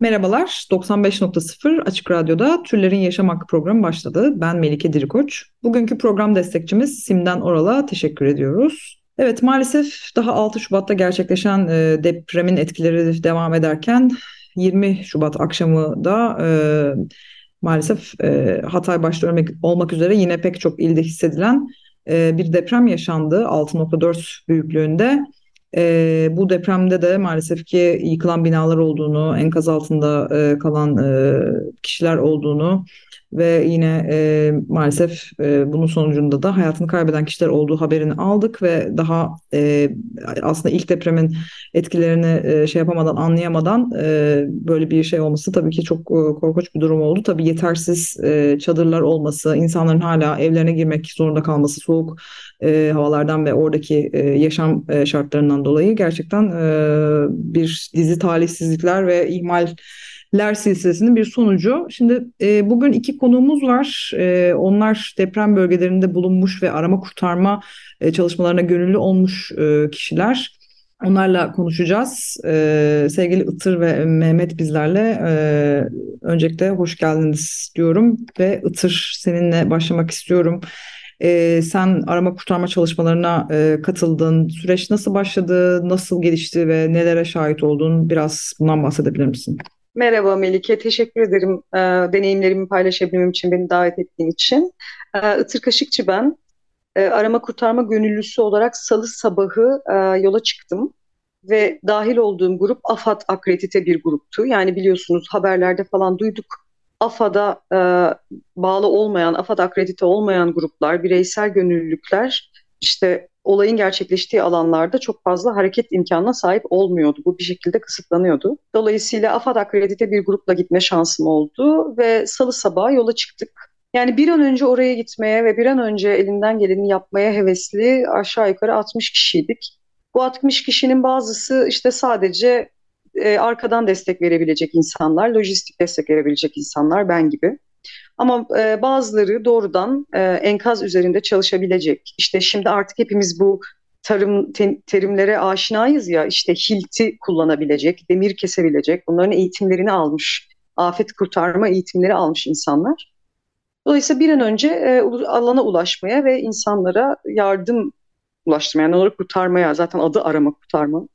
Merhabalar, 95.0 Açık Radyo'da Türlerin Yaşam Hakkı programı başladı. Ben Melike Dirikoç. Bugünkü program destekçimiz Simden Oral'a teşekkür ediyoruz. Evet maalesef daha 6 Şubat'ta gerçekleşen e, depremin etkileri devam ederken 20 Şubat akşamı da e, maalesef e, Hatay başta ölmek, olmak üzere yine pek çok ilde hissedilen e, bir deprem yaşandı 6.4 büyüklüğünde. E, bu depremde de maalesef ki yıkılan binalar olduğunu, enkaz altında e, kalan e, kişiler olduğunu ve yine e, maalesef e, bunun sonucunda da hayatını kaybeden kişiler olduğu haberini aldık ve daha e, aslında ilk depremin etkilerini e, şey yapamadan, anlayamadan e, böyle bir şey olması tabii ki çok e, korkunç bir durum oldu. Tabii yetersiz e, çadırlar olması, insanların hala evlerine girmek zorunda kalması, soğuk e, havalardan ve oradaki e, yaşam e, şartlarından dolayı gerçekten e, bir dizi talihsizlikler ve ihmaller silsilesinin bir sonucu. Şimdi e, bugün iki konuğumuz var. E, onlar deprem bölgelerinde bulunmuş ve arama kurtarma e, çalışmalarına gönüllü olmuş e, kişiler. Onlarla konuşacağız. Ee, sevgili Itır ve Mehmet bizlerle. Ee, öncelikle hoş geldiniz diyorum ve Itır seninle başlamak istiyorum. Ee, sen arama kurtarma çalışmalarına e, katıldın. Süreç nasıl başladı, nasıl gelişti ve nelere şahit oldun? Biraz bundan bahsedebilir misin? Merhaba Melike, teşekkür ederim e, deneyimlerimi paylaşabilmem için, beni davet ettiğin için. E, Itır Kaşıkçı ben. E, arama kurtarma gönüllüsü olarak salı sabahı e, yola çıktım. Ve dahil olduğum grup AFAD akredite bir gruptu. Yani biliyorsunuz haberlerde falan duyduk. AFAD'a e, bağlı olmayan, AFAD akredite olmayan gruplar, bireysel gönüllülükler işte olayın gerçekleştiği alanlarda çok fazla hareket imkanına sahip olmuyordu. Bu bir şekilde kısıtlanıyordu. Dolayısıyla AFAD akredite bir grupla gitme şansım oldu ve salı sabahı yola çıktık. Yani bir an önce oraya gitmeye ve bir an önce elinden geleni yapmaya hevesli aşağı yukarı 60 kişiydik. Bu 60 kişinin bazısı işte sadece e, arkadan destek verebilecek insanlar, lojistik destek verebilecek insanlar ben gibi. Ama e, bazıları doğrudan e, enkaz üzerinde çalışabilecek. İşte şimdi artık hepimiz bu tarım te- terimlere aşinayız ya işte hilti kullanabilecek, demir kesebilecek, bunların eğitimlerini almış, afet kurtarma eğitimleri almış insanlar. Dolayısıyla bir an önce e, alana ulaşmaya ve insanlara yardım ulaştırmaya, yani onları kurtarmaya, zaten adı arama kurtarma,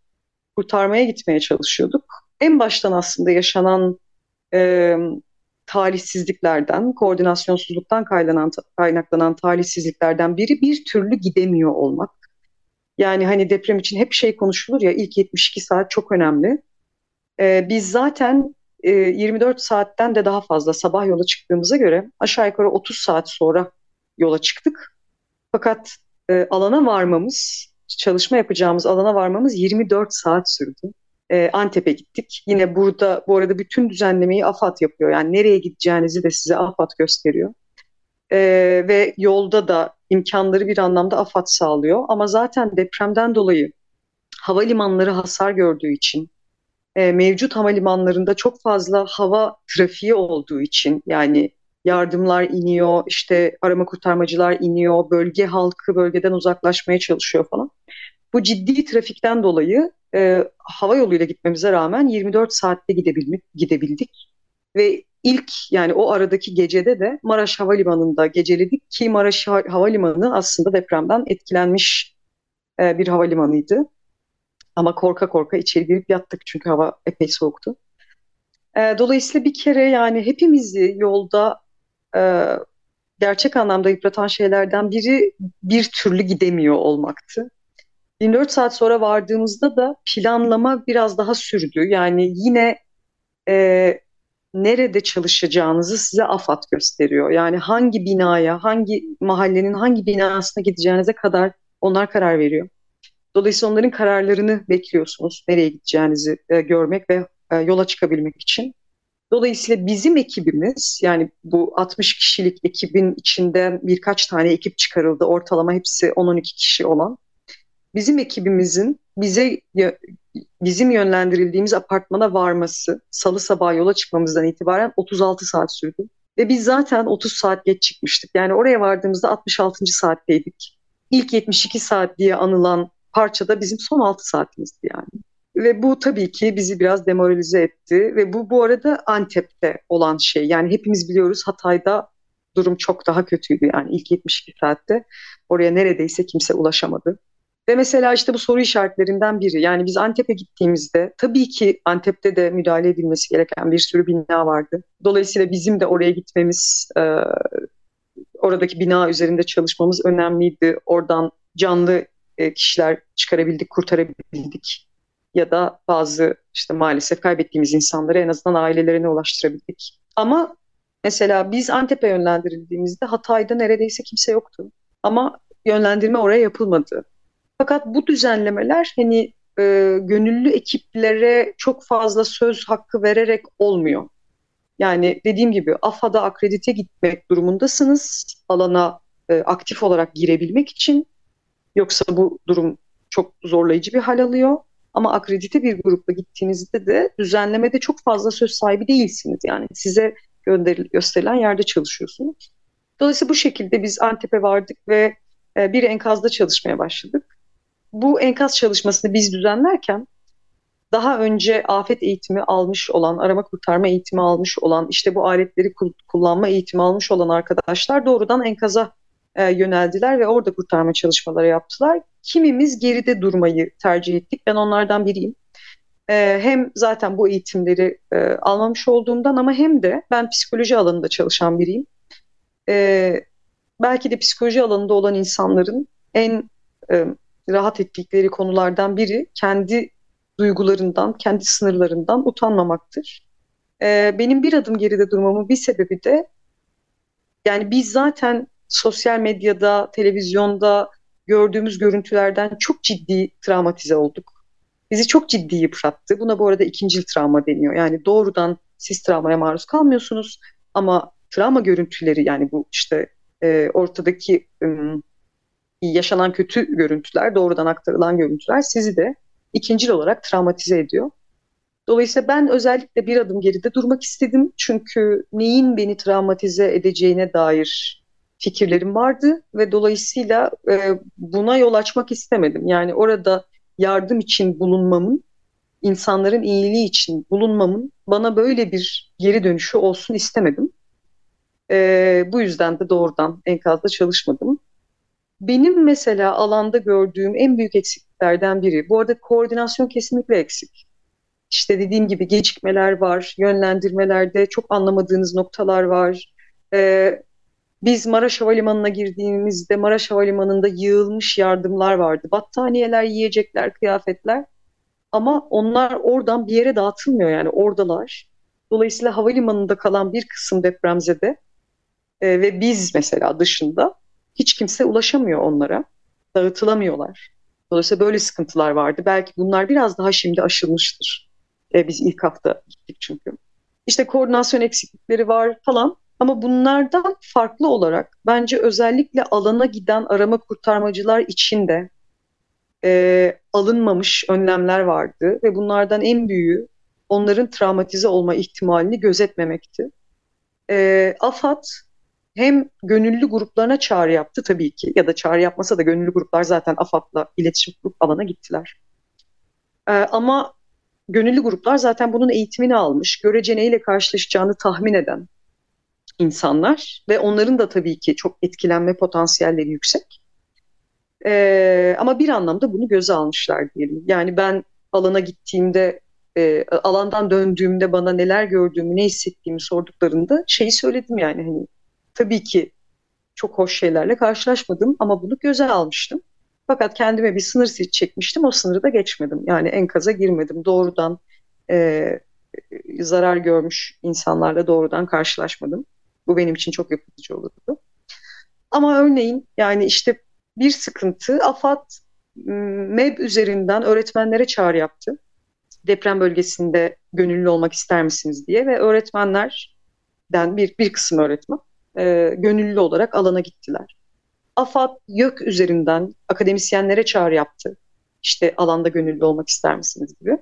kurtarmaya gitmeye çalışıyorduk. En baştan aslında yaşanan e, talihsizliklerden, koordinasyonsuzluktan kaynaklanan, kaynaklanan talihsizliklerden biri bir türlü gidemiyor olmak. Yani hani deprem için hep şey konuşulur ya ilk 72 saat çok önemli. E, biz zaten e, 24 saatten de daha fazla sabah yola çıktığımıza göre aşağı yukarı 30 saat sonra yola çıktık. Fakat e, alana varmamız, çalışma yapacağımız alana varmamız 24 saat sürdü. E, Antep'e gittik. Yine burada bu arada bütün düzenlemeyi AFAD yapıyor. Yani nereye gideceğinizi de size AFAD gösteriyor. E, ve yolda da imkanları bir anlamda AFAD sağlıyor. Ama zaten depremden dolayı havalimanları hasar gördüğü için, e, mevcut havalimanlarında çok fazla hava trafiği olduğu için yani yardımlar iniyor, işte arama kurtarmacılar iniyor, bölge halkı bölgeden uzaklaşmaya çalışıyor falan. Bu ciddi trafikten dolayı e, hava yoluyla gitmemize rağmen 24 saatte gidebilmek, gidebildik. Ve ilk yani o aradaki gecede de Maraş Havalimanı'nda geceledik ki Maraş Havalimanı aslında depremden etkilenmiş e, bir havalimanıydı. Ama korka korka içeri girip yattık çünkü hava epey soğuktu. E, dolayısıyla bir kere yani hepimizi yolda e, gerçek anlamda yıpratan şeylerden biri bir türlü gidemiyor olmaktı. 24 saat sonra vardığımızda da planlama biraz daha sürdü. Yani yine e, nerede çalışacağınızı size AFAD gösteriyor. Yani hangi binaya, hangi mahallenin hangi binasına gideceğinize kadar onlar karar veriyor. Dolayısıyla onların kararlarını bekliyorsunuz nereye gideceğinizi e, görmek ve e, yola çıkabilmek için. Dolayısıyla bizim ekibimiz yani bu 60 kişilik ekibin içinde birkaç tane ekip çıkarıldı. Ortalama hepsi 10-12 kişi olan. Bizim ekibimizin bize bizim yönlendirildiğimiz apartmana varması salı sabahı yola çıkmamızdan itibaren 36 saat sürdü. Ve biz zaten 30 saat geç çıkmıştık. Yani oraya vardığımızda 66. saatteydik. İlk 72 saat diye anılan parçada bizim son 6 saatimizdi yani. Ve bu tabii ki bizi biraz demoralize etti. Ve bu bu arada Antep'te olan şey. Yani hepimiz biliyoruz Hatay'da durum çok daha kötüydü. Yani ilk 72 saatte oraya neredeyse kimse ulaşamadı. Ve mesela işte bu soru işaretlerinden biri. Yani biz Antep'e gittiğimizde tabii ki Antep'te de müdahale edilmesi gereken bir sürü bina vardı. Dolayısıyla bizim de oraya gitmemiz, e, oradaki bina üzerinde çalışmamız önemliydi. Oradan canlı e, kişiler çıkarabildik, kurtarabildik. Ya da bazı işte maalesef kaybettiğimiz insanları en azından ailelerine ulaştırabildik. Ama mesela biz Antep'e yönlendirildiğimizde Hatay'da neredeyse kimse yoktu. Ama yönlendirme oraya yapılmadı. Fakat bu düzenlemeler hani e, gönüllü ekiplere çok fazla söz hakkı vererek olmuyor. Yani dediğim gibi AFAD'a akredite gitmek durumundasınız alana e, aktif olarak girebilmek için. Yoksa bu durum çok zorlayıcı bir hal alıyor. Ama akredite bir grupla gittiğinizde de düzenlemede çok fazla söz sahibi değilsiniz. Yani size gönderil gösterilen yerde çalışıyorsunuz. Dolayısıyla bu şekilde biz Antep'e vardık ve e, bir enkazda çalışmaya başladık bu enkaz çalışmasını biz düzenlerken daha önce afet eğitimi almış olan, arama kurtarma eğitimi almış olan, işte bu aletleri kullanma eğitimi almış olan arkadaşlar doğrudan enkaza e, yöneldiler ve orada kurtarma çalışmaları yaptılar. Kimimiz geride durmayı tercih ettik. Ben onlardan biriyim. E, hem zaten bu eğitimleri e, almamış olduğumdan ama hem de ben psikoloji alanında çalışan biriyim. E, belki de psikoloji alanında olan insanların en e, rahat ettikleri konulardan biri kendi duygularından, kendi sınırlarından utanmamaktır. Ee, benim bir adım geride durmamın bir sebebi de yani biz zaten sosyal medyada, televizyonda gördüğümüz görüntülerden çok ciddi travmatize olduk. Bizi çok ciddi yıprattı. Buna bu arada ikinci travma deniyor. Yani doğrudan siz travmaya maruz kalmıyorsunuz ama travma görüntüleri yani bu işte e, ortadaki ım, yaşanan kötü görüntüler, doğrudan aktarılan görüntüler sizi de ikincil olarak travmatize ediyor. Dolayısıyla ben özellikle bir adım geride durmak istedim. Çünkü neyin beni travmatize edeceğine dair fikirlerim vardı ve dolayısıyla e, buna yol açmak istemedim. Yani orada yardım için bulunmamın, insanların iyiliği için bulunmamın bana böyle bir geri dönüşü olsun istemedim. E, bu yüzden de doğrudan enkazda çalışmadım. Benim mesela alanda gördüğüm en büyük eksikliklerden biri. Bu arada koordinasyon kesinlikle eksik. İşte dediğim gibi gecikmeler var, yönlendirmelerde çok anlamadığınız noktalar var. Ee, biz Maraş Havalimanı'na girdiğimizde Maraş Havalimanı'nda yığılmış yardımlar vardı. Battaniyeler, yiyecekler, kıyafetler. Ama onlar oradan bir yere dağıtılmıyor yani oradalar. Dolayısıyla havalimanında kalan bir kısım depremzede e, ve biz mesela dışında hiç kimse ulaşamıyor onlara. Dağıtılamıyorlar. Dolayısıyla böyle sıkıntılar vardı. Belki bunlar biraz daha şimdi aşılmıştır. E, biz ilk hafta gittik çünkü. İşte koordinasyon eksiklikleri var falan. Ama bunlardan farklı olarak bence özellikle alana giden arama kurtarmacılar için de e, alınmamış önlemler vardı. Ve bunlardan en büyüğü onların travmatize olma ihtimalini gözetmemekti. E, AFAD hem gönüllü gruplarına çağrı yaptı tabii ki ya da çağrı yapmasa da gönüllü gruplar zaten AFAD'la iletişim kurup alana gittiler. Ee, ama gönüllü gruplar zaten bunun eğitimini almış, görece neyle karşılaşacağını tahmin eden insanlar ve onların da tabii ki çok etkilenme potansiyelleri yüksek. Ee, ama bir anlamda bunu göze almışlar diyelim. Yani ben alana gittiğimde, e, alandan döndüğümde bana neler gördüğümü, ne hissettiğimi sorduklarında şeyi söyledim yani hani tabii ki çok hoş şeylerle karşılaşmadım ama bunu göze almıştım. Fakat kendime bir sınır çekmiştim. O sınırı da geçmedim. Yani enkaza girmedim. Doğrudan e, zarar görmüş insanlarla doğrudan karşılaşmadım. Bu benim için çok yapıcı olurdu. Ama örneğin yani işte bir sıkıntı AFAD MEB üzerinden öğretmenlere çağrı yaptı. deprem bölgesinde gönüllü olmak ister misiniz diye ve öğretmenlerden bir, bir kısım öğretmen e, gönüllü olarak alana gittiler. AFAD YÖK üzerinden akademisyenlere çağrı yaptı. İşte alanda gönüllü olmak ister misiniz gibi.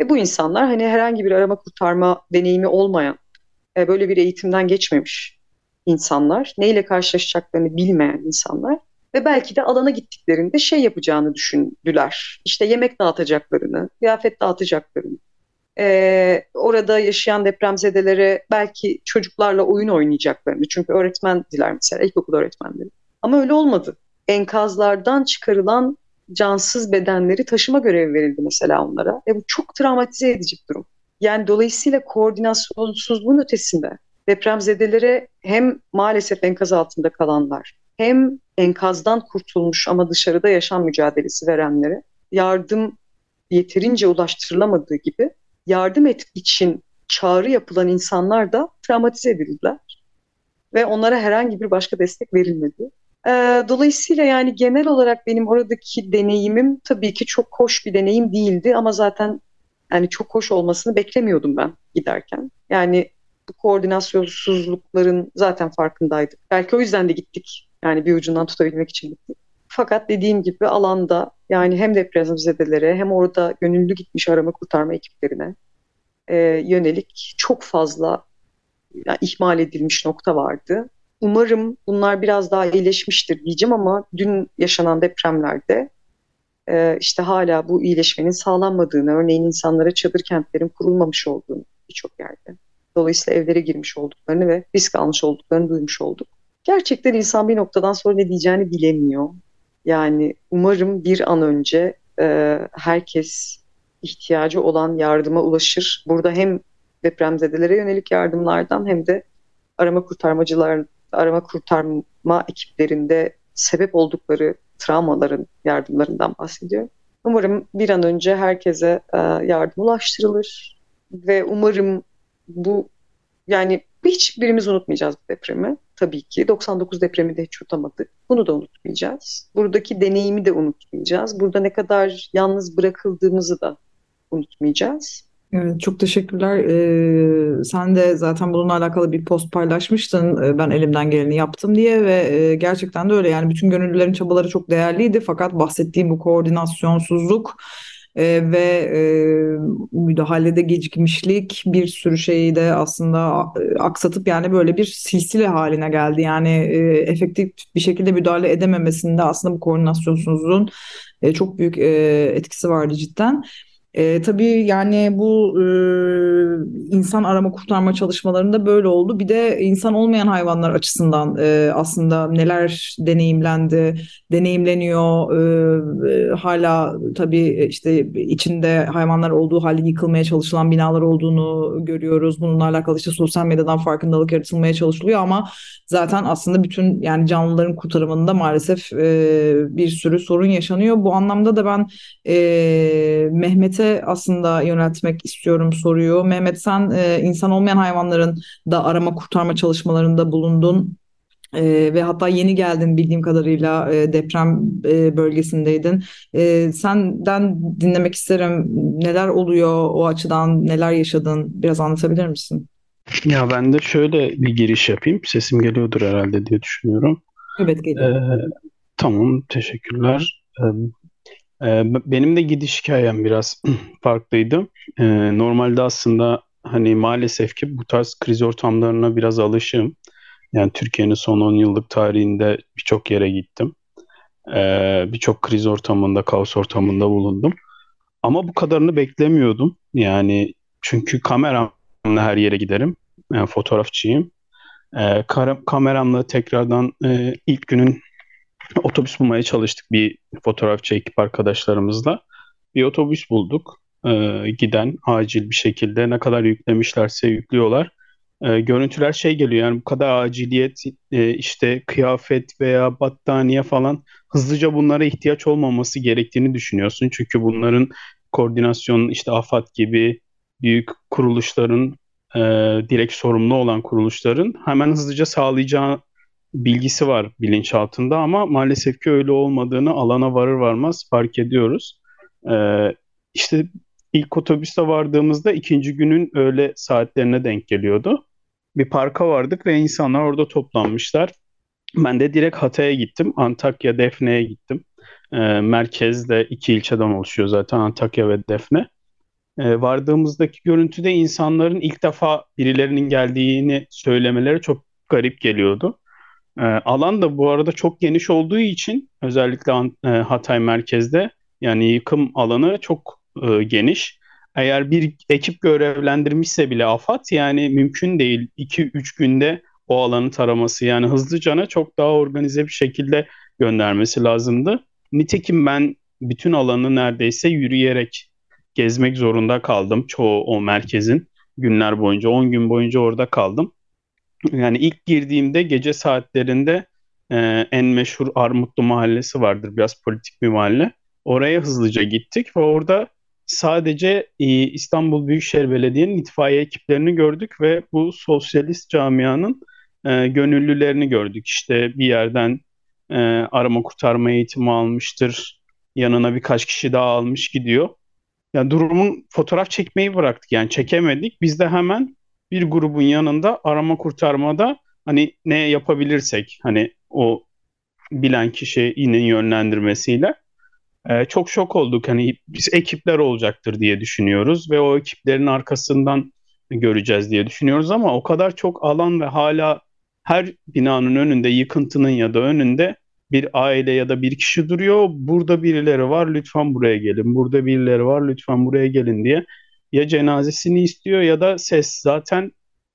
Ve bu insanlar hani herhangi bir arama kurtarma deneyimi olmayan, e, böyle bir eğitimden geçmemiş insanlar, neyle karşılaşacaklarını bilmeyen insanlar ve belki de alana gittiklerinde şey yapacağını düşündüler. İşte yemek dağıtacaklarını, kıyafet dağıtacaklarını, ee, orada yaşayan depremzedelere belki çocuklarla oyun oynayacaklarını. Çünkü öğretmendiler mesela, ilkokul öğretmenleri. Ama öyle olmadı. Enkazlardan çıkarılan cansız bedenleri taşıma görevi verildi mesela onlara. Ve bu çok travmatize edici bir durum. Yani dolayısıyla koordinasyonsuzluğun ötesinde depremzedelere hem maalesef enkaz altında kalanlar hem enkazdan kurtulmuş ama dışarıda yaşam mücadelesi verenlere yardım yeterince ulaştırılamadığı gibi yardım et için çağrı yapılan insanlar da travmatize edildiler ve onlara herhangi bir başka destek verilmedi. Ee, dolayısıyla yani genel olarak benim oradaki deneyimim tabii ki çok hoş bir deneyim değildi ama zaten yani çok hoş olmasını beklemiyordum ben giderken. Yani bu koordinasyonsuzlukların zaten farkındaydık. Belki o yüzden de gittik. Yani bir ucundan tutabilmek için gittik. Fakat dediğim gibi alanda yani hem depremzedelere hem orada gönüllü gitmiş arama kurtarma ekiplerine e, yönelik çok fazla yani ihmal edilmiş nokta vardı. Umarım bunlar biraz daha iyileşmiştir diyeceğim ama dün yaşanan depremlerde e, işte hala bu iyileşmenin sağlanmadığını, örneğin insanlara çadır kentlerin kurulmamış olduğunu birçok yerde. Dolayısıyla evlere girmiş olduklarını ve risk almış olduklarını duymuş olduk. Gerçekten insan bir noktadan sonra ne diyeceğini bilemiyor. Yani umarım bir an önce e, herkes ihtiyacı olan yardıma ulaşır. Burada hem depremzedelere yönelik yardımlardan hem de arama kurtarmacılar, arama kurtarma ekiplerinde sebep oldukları travmaların yardımlarından bahsediyor. Umarım bir an önce herkese e, yardım ulaştırılır ve umarım bu yani hiçbirimiz unutmayacağız bu depremi tabii ki. 99 depremi de hiç unutamadık. Bunu da unutmayacağız. Buradaki deneyimi de unutmayacağız. Burada ne kadar yalnız bırakıldığımızı da unutmayacağız. Evet, çok teşekkürler. Ee, sen de zaten bununla alakalı bir post paylaşmıştın. Ee, ben elimden geleni yaptım diye ve e, gerçekten de öyle. Yani bütün gönüllülerin çabaları çok değerliydi. Fakat bahsettiğim bu koordinasyonsuzluk e, ve e, müdahalede gecikmişlik bir sürü şeyi de aslında aksatıp yani böyle bir silsile haline geldi. Yani e, efektif bir şekilde müdahale edememesinde aslında bu koordinasyonsuzluğun e, çok büyük e, etkisi vardı cidden. E, tabii yani bu e, insan arama kurtarma çalışmalarında böyle oldu. Bir de insan olmayan hayvanlar açısından e, aslında neler deneyimlendi, deneyimleniyor. E, e, hala tabii işte içinde hayvanlar olduğu halde yıkılmaya çalışılan binalar olduğunu görüyoruz. Bununla alakalı işte sosyal medyadan farkındalık yaratılmaya çalışılıyor ama zaten aslında bütün yani canlıların kurtarımında maalesef e, bir sürü sorun yaşanıyor. Bu anlamda da ben e, Mehmet'e aslında yöneltmek istiyorum soruyu. Mehmet sen e, insan olmayan hayvanların da arama kurtarma çalışmalarında bulundun. Ee, ve hatta yeni geldin bildiğim kadarıyla e, deprem e, bölgesindeydin. E, senden dinlemek isterim. Neler oluyor o açıdan, neler yaşadın? Biraz anlatabilir misin? Ya ben de şöyle bir giriş yapayım. Sesim geliyordur herhalde diye düşünüyorum. Evet geliyor. Ee, tamam, teşekkürler. Ee, benim de gidiş hikayem biraz farklıydı. Ee, normalde aslında hani maalesef ki bu tarz kriz ortamlarına biraz alışığım. Yani Türkiye'nin son 10 yıllık tarihinde birçok yere gittim. Ee, birçok kriz ortamında, kaos ortamında bulundum. Ama bu kadarını beklemiyordum. Yani çünkü kameramla her yere giderim. Yani fotoğrafçıyım. kameramla tekrardan e, ilk günün otobüs bulmaya çalıştık bir fotoğrafçı ekip arkadaşlarımızla. Bir otobüs bulduk. Ee, giden acil bir şekilde ne kadar yüklemişlerse yüklüyorlar. Ee, görüntüler şey geliyor yani bu kadar aciliyet e, işte kıyafet veya battaniye falan hızlıca bunlara ihtiyaç olmaması gerektiğini düşünüyorsun. Çünkü bunların koordinasyon işte AFAD gibi büyük kuruluşların e, direkt sorumlu olan kuruluşların hemen hızlıca sağlayacağı bilgisi var bilinçaltında ama maalesef ki öyle olmadığını alana varır varmaz fark ediyoruz. Ee, işte ilk otobüste vardığımızda ikinci günün öğle saatlerine denk geliyordu. Bir parka vardık ve insanlar orada toplanmışlar. Ben de direkt Hatay'a gittim. Antakya, Defne'ye gittim. E, merkezde iki ilçeden oluşuyor zaten Antakya ve Defne. E, vardığımızdaki görüntüde insanların ilk defa birilerinin geldiğini söylemeleri çok garip geliyordu. E, alan da bu arada çok geniş olduğu için özellikle e, Hatay merkezde yani yıkım alanı çok e, geniş. Eğer bir ekip görevlendirmişse bile AFAD yani mümkün değil 2-3 günde o alanı taraması yani hızlıcana çok daha organize bir şekilde göndermesi lazımdı. Nitekim ben bütün alanı neredeyse yürüyerek gezmek zorunda kaldım çoğu o merkezin günler boyunca 10 gün boyunca orada kaldım. Yani ilk girdiğimde gece saatlerinde e, en meşhur Armutlu Mahallesi vardır biraz politik bir mahalle. Oraya hızlıca gittik ve orada sadece e, İstanbul Büyükşehir Belediye'nin itfaiye ekiplerini gördük ve bu sosyalist camianın e, gönüllülerini gördük. İşte bir yerden e, arama kurtarma eğitimi almıştır. Yanına birkaç kişi daha almış gidiyor. Yani durumun fotoğraf çekmeyi bıraktık yani çekemedik. Biz de hemen bir grubun yanında arama kurtarmada hani ne yapabilirsek hani o bilen kişinin yönlendirmesiyle e, çok şok olduk. Hani biz ekipler olacaktır diye düşünüyoruz ve o ekiplerin arkasından göreceğiz diye düşünüyoruz ama o kadar çok alan ve hala her binanın önünde yıkıntının ya da önünde bir aile ya da bir kişi duruyor. Burada birileri var lütfen buraya gelin. Burada birileri var lütfen buraya gelin diye. Ya cenazesini istiyor ya da ses. Zaten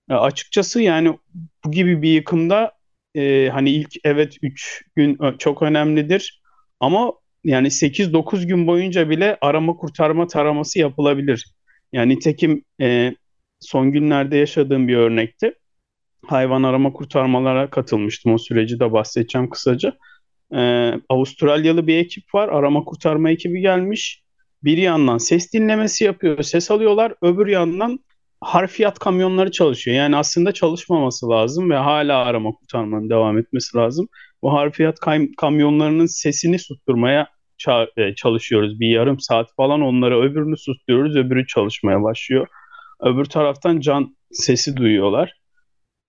e, açıkçası yani bu gibi bir yıkımda e, hani ilk evet 3 gün çok önemlidir. Ama yani 8-9 gün boyunca bile arama kurtarma taraması yapılabilir. Yani nitekim e, son günlerde yaşadığım bir örnekti. Hayvan arama kurtarmalara katılmıştım. O süreci de bahsedeceğim kısaca. Ee, Avustralyalı bir ekip var. Arama kurtarma ekibi gelmiş. Bir yandan ses dinlemesi yapıyor, ses alıyorlar. Öbür yandan harfiyat kamyonları çalışıyor. Yani aslında çalışmaması lazım ve hala arama kurtarmanın devam etmesi lazım. Bu harfiyat kam- kamyonlarının sesini susturmaya e, çalışıyoruz. Bir yarım saat falan onları öbürünü susturuyoruz, öbürü çalışmaya başlıyor. Öbür taraftan can sesi duyuyorlar.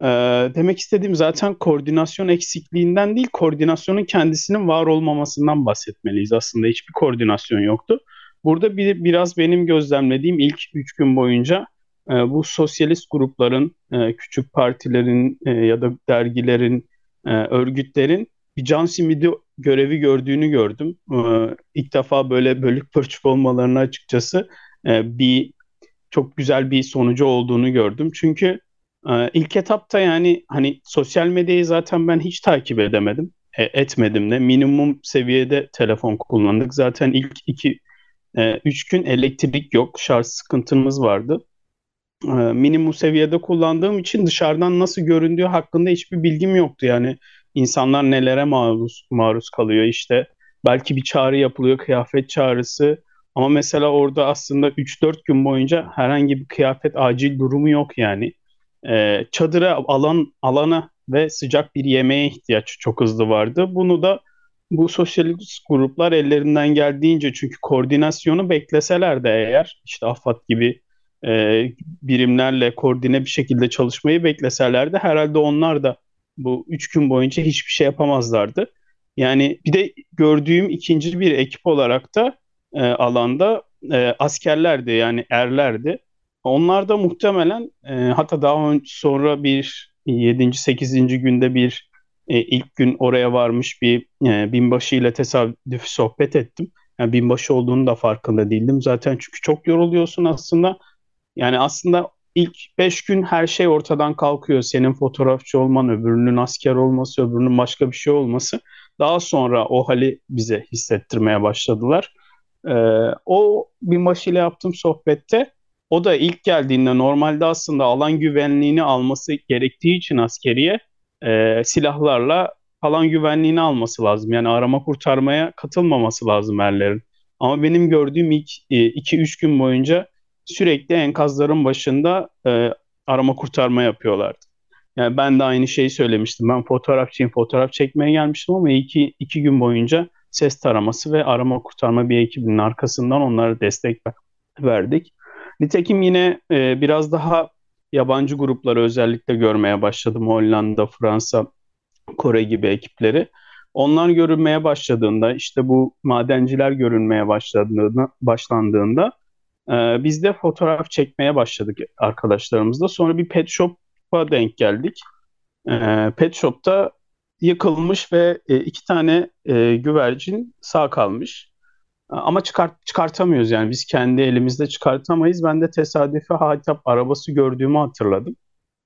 Ee, demek istediğim zaten koordinasyon eksikliğinden değil, koordinasyonun kendisinin var olmamasından bahsetmeliyiz. Aslında hiçbir koordinasyon yoktu. Burada bir, biraz benim gözlemlediğim ilk üç gün boyunca e, bu sosyalist grupların, e, küçük partilerin e, ya da dergilerin, e, örgütlerin bir can simidi görevi gördüğünü gördüm. E, ilk defa böyle bölük pörçük olmalarını açıkçası e, bir çok güzel bir sonucu olduğunu gördüm. Çünkü ee, ilk etapta yani hani sosyal medyayı zaten ben hiç takip edemedim. E, etmedim de. Minimum seviyede telefon kullandık. Zaten ilk iki, e, üç gün elektrik yok. Şarj sıkıntımız vardı. E, minimum seviyede kullandığım için dışarıdan nasıl göründüğü hakkında hiçbir bilgim yoktu. Yani insanlar nelere maruz, maruz kalıyor işte. Belki bir çağrı yapılıyor, kıyafet çağrısı. Ama mesela orada aslında 3-4 gün boyunca herhangi bir kıyafet acil durumu yok yani e, çadıra alan alana ve sıcak bir yemeğe ihtiyaç çok hızlı vardı. Bunu da bu sosyalist gruplar ellerinden geldiğince çünkü koordinasyonu bekleseler de eğer işte AFAD gibi e, birimlerle koordine bir şekilde çalışmayı bekleseler de herhalde onlar da bu üç gün boyunca hiçbir şey yapamazlardı. Yani bir de gördüğüm ikinci bir ekip olarak da e, alanda e, askerlerdi yani erlerdi. Onlar da muhtemelen e, hatta daha sonra bir 7. 8. günde bir e, ilk gün oraya varmış bir e, binbaşı ile tesadüf sohbet ettim. Yani binbaşı olduğunu da farkında değildim. Zaten çünkü çok yoruluyorsun aslında. Yani aslında ilk 5 gün her şey ortadan kalkıyor. Senin fotoğrafçı olman, öbürünün asker olması, öbürünün başka bir şey olması. Daha sonra o hali bize hissettirmeye başladılar. Ee, o binbaşı ile yaptığım sohbette o da ilk geldiğinde normalde aslında alan güvenliğini alması gerektiği için askeriye e, silahlarla alan güvenliğini alması lazım. Yani arama kurtarmaya katılmaması lazım erlerin. Ama benim gördüğüm ilk 2-3 e, gün boyunca sürekli enkazların başında e, arama kurtarma yapıyorlardı. Yani ben de aynı şeyi söylemiştim. Ben fotoğrafçıyım, fotoğraf çekmeye gelmiştim ama iki, iki gün boyunca ses taraması ve arama kurtarma bir ekibinin arkasından onlara destek verdik. Nitekim yine e, biraz daha yabancı grupları özellikle görmeye başladım. Hollanda, Fransa, Kore gibi ekipleri. Onlar görünmeye başladığında işte bu madenciler görünmeye başladığında başlandığında e, biz de fotoğraf çekmeye başladık arkadaşlarımızla. Sonra bir pet shop'a denk geldik. E, pet shop'ta yıkılmış ve e, iki tane e, güvercin sağ kalmış. Ama çıkart, çıkartamıyoruz yani biz kendi elimizde çıkartamayız. Ben de tesadüfe Hatap arabası gördüğümü hatırladım.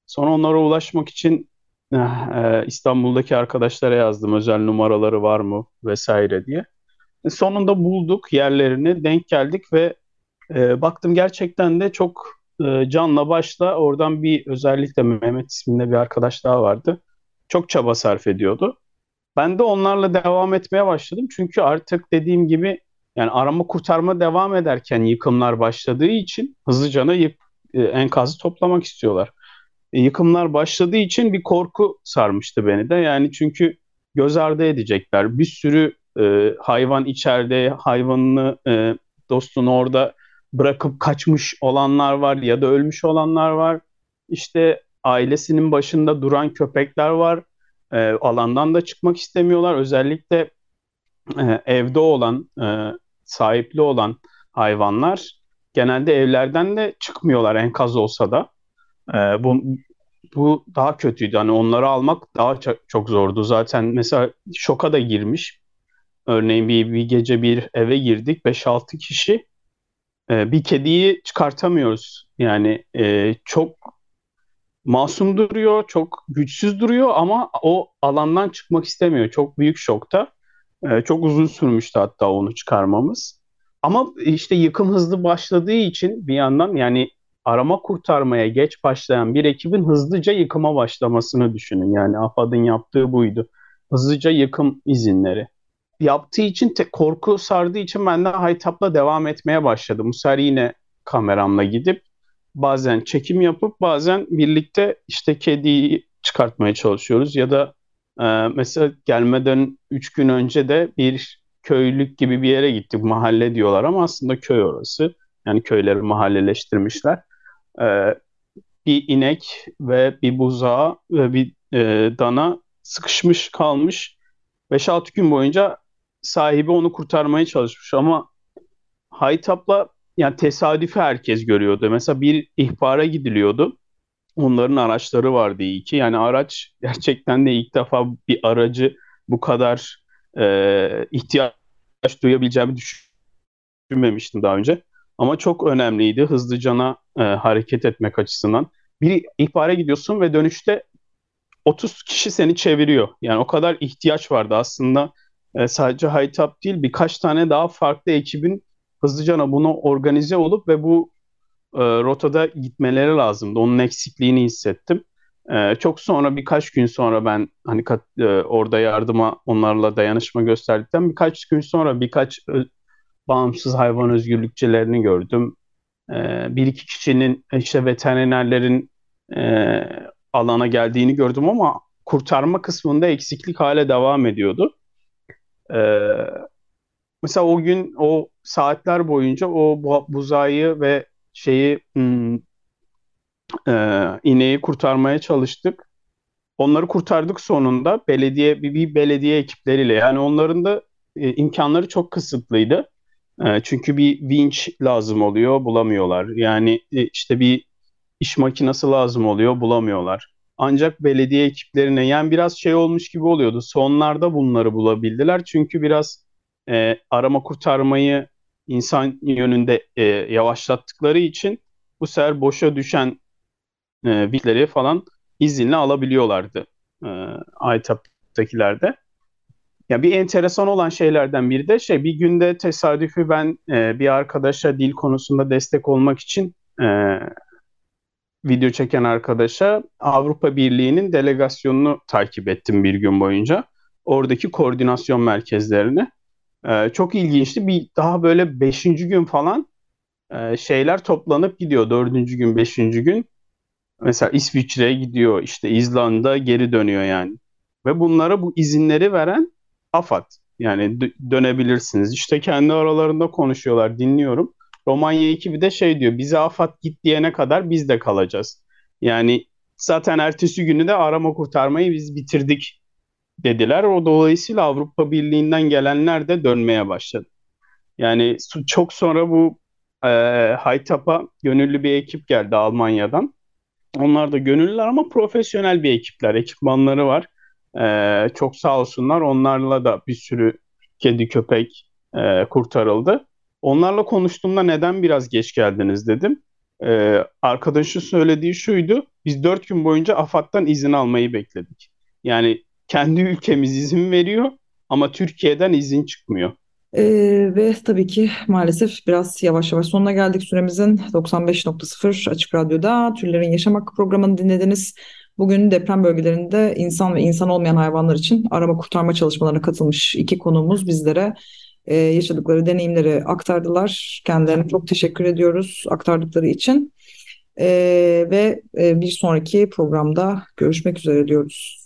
Sonra onlara ulaşmak için e, İstanbul'daki arkadaşlara yazdım özel numaraları var mı vesaire diye. E, sonunda bulduk yerlerini, denk geldik ve e, baktım gerçekten de çok e, canla başla oradan bir özellikle Mehmet isminde bir arkadaş daha vardı. Çok çaba sarf ediyordu. Ben de onlarla devam etmeye başladım. Çünkü artık dediğim gibi yani arama kurtarma devam ederken yıkımlar başladığı için hızlıca yık, e, enkazı toplamak istiyorlar. E, yıkımlar başladığı için bir korku sarmıştı beni de. Yani çünkü göz ardı edecekler. Bir sürü e, hayvan içeride, hayvanını, e, dostunu orada bırakıp kaçmış olanlar var ya da ölmüş olanlar var. İşte ailesinin başında duran köpekler var. E, alandan da çıkmak istemiyorlar. Özellikle e, evde olan, e, sahipli olan hayvanlar genelde evlerden de çıkmıyorlar enkaz olsa da. E, bu bu daha kötüydü. Hani onları almak daha çok, zordu. Zaten mesela şoka da girmiş. Örneğin bir, bir gece bir eve girdik. 5-6 kişi. E, bir kediyi çıkartamıyoruz. Yani e, çok masum duruyor, çok güçsüz duruyor ama o alandan çıkmak istemiyor. Çok büyük şokta. E, çok uzun sürmüştü hatta onu çıkarmamız. Ama işte yıkım hızlı başladığı için bir yandan yani arama kurtarmaya geç başlayan bir ekibin hızlıca yıkıma başlamasını düşünün. Yani AFAD'ın yaptığı buydu. Hızlıca yıkım izinleri. Yaptığı için te- korku sardığı için ben de Haytap'la devam etmeye başladım. Bu yine kameramla gidip bazen çekim yapıp bazen birlikte işte kediyi çıkartmaya çalışıyoruz ya da e, mesela gelmeden 3 gün önce de bir köylük gibi bir yere gittik. Mahalle diyorlar ama aslında köy orası. Yani köyleri mahalleleştirmişler e, bir inek ve bir buzağı ve bir e, dana sıkışmış kalmış. 5-6 gün boyunca sahibi onu kurtarmaya çalışmış ama Haytap'la yani tesadüfi herkes görüyordu. Mesela bir ihbara gidiliyordu. Onların araçları vardı iyi ki. Yani araç gerçekten de ilk defa bir aracı bu kadar e, ihtiyaç duyabileceğimi düşünmemiştim daha önce. Ama çok önemliydi hızlıcana e, hareket etmek açısından. Bir ihbara gidiyorsun ve dönüşte 30 kişi seni çeviriyor. Yani o kadar ihtiyaç vardı aslında. E, sadece Haytap değil birkaç tane daha farklı ekibin hızlıcana bunu organize olup ve bu e, rotada gitmeleri lazımdı. Onun eksikliğini hissettim. E, çok sonra birkaç gün sonra ben hani kat, e, orada yardıma onlarla dayanışma gösterdikten birkaç gün sonra birkaç bağımsız hayvan özgürlükçilerini gördüm. E, bir iki kişinin işte veterinerlerin e, alana geldiğini gördüm ama kurtarma kısmında eksiklik hale devam ediyordu. E, mesela o gün o saatler boyunca o buzayı ve şeyi hmm, e, ineği kurtarmaya çalıştık. Onları kurtardık sonunda belediye bir, bir belediye ekipleriyle. Yani onların da e, imkanları çok kısıtlıydı. E, çünkü bir vinç lazım oluyor, bulamıyorlar. Yani e, işte bir iş makinesi lazım oluyor, bulamıyorlar. Ancak belediye ekiplerine yani biraz şey olmuş gibi oluyordu. Sonlarda bunları bulabildiler. Çünkü biraz e, arama kurtarmayı insan yönünde e, yavaşlattıkları için bu sefer boşa düşen e, bitleri falan izinle alabiliyorlardı e, ITAP'takilerde. Ya bir enteresan olan şeylerden biri de şey bir günde tesadüfi ben e, bir arkadaşa dil konusunda destek olmak için e, video çeken arkadaşa Avrupa Birliği'nin delegasyonunu takip ettim bir gün boyunca. Oradaki koordinasyon merkezlerini. E, çok ilginçti. Bir daha böyle beşinci gün falan e, şeyler toplanıp gidiyor. Dördüncü gün, beşinci gün. Mesela İsviçre'ye gidiyor, işte İzlanda geri dönüyor yani. Ve bunlara bu izinleri veren AFAD. Yani dönebilirsiniz. İşte kendi aralarında konuşuyorlar, dinliyorum. Romanya ekibi de şey diyor bize AFAD git diyene kadar biz de kalacağız. Yani zaten ertesi günü de arama kurtarmayı biz bitirdik dediler. O dolayısıyla Avrupa Birliği'nden gelenler de dönmeye başladı. Yani çok sonra bu e, Haytap'a gönüllü bir ekip geldi Almanya'dan. Onlar da gönüllüler ama profesyonel bir ekipler. Ekipmanları var. E, çok sağ olsunlar. Onlarla da bir sürü kedi köpek e, kurtarıldı. Onlarla konuştuğumda neden biraz geç geldiniz dedim. E, arkadaşın söylediği şuydu. Biz dört gün boyunca AFAD'dan izin almayı bekledik. Yani kendi ülkemiz izin veriyor ama Türkiye'den izin çıkmıyor. Ee, ve tabii ki maalesef biraz yavaş yavaş sonuna geldik süremizin 95.0 Açık Radyo'da Türlerin Yaşam Hakkı programını dinlediniz. Bugün deprem bölgelerinde insan ve insan olmayan hayvanlar için arama kurtarma çalışmalarına katılmış iki konuğumuz bizlere e, yaşadıkları deneyimleri aktardılar. Kendilerine çok teşekkür ediyoruz aktardıkları için. E, ve e, bir sonraki programda görüşmek üzere diyoruz.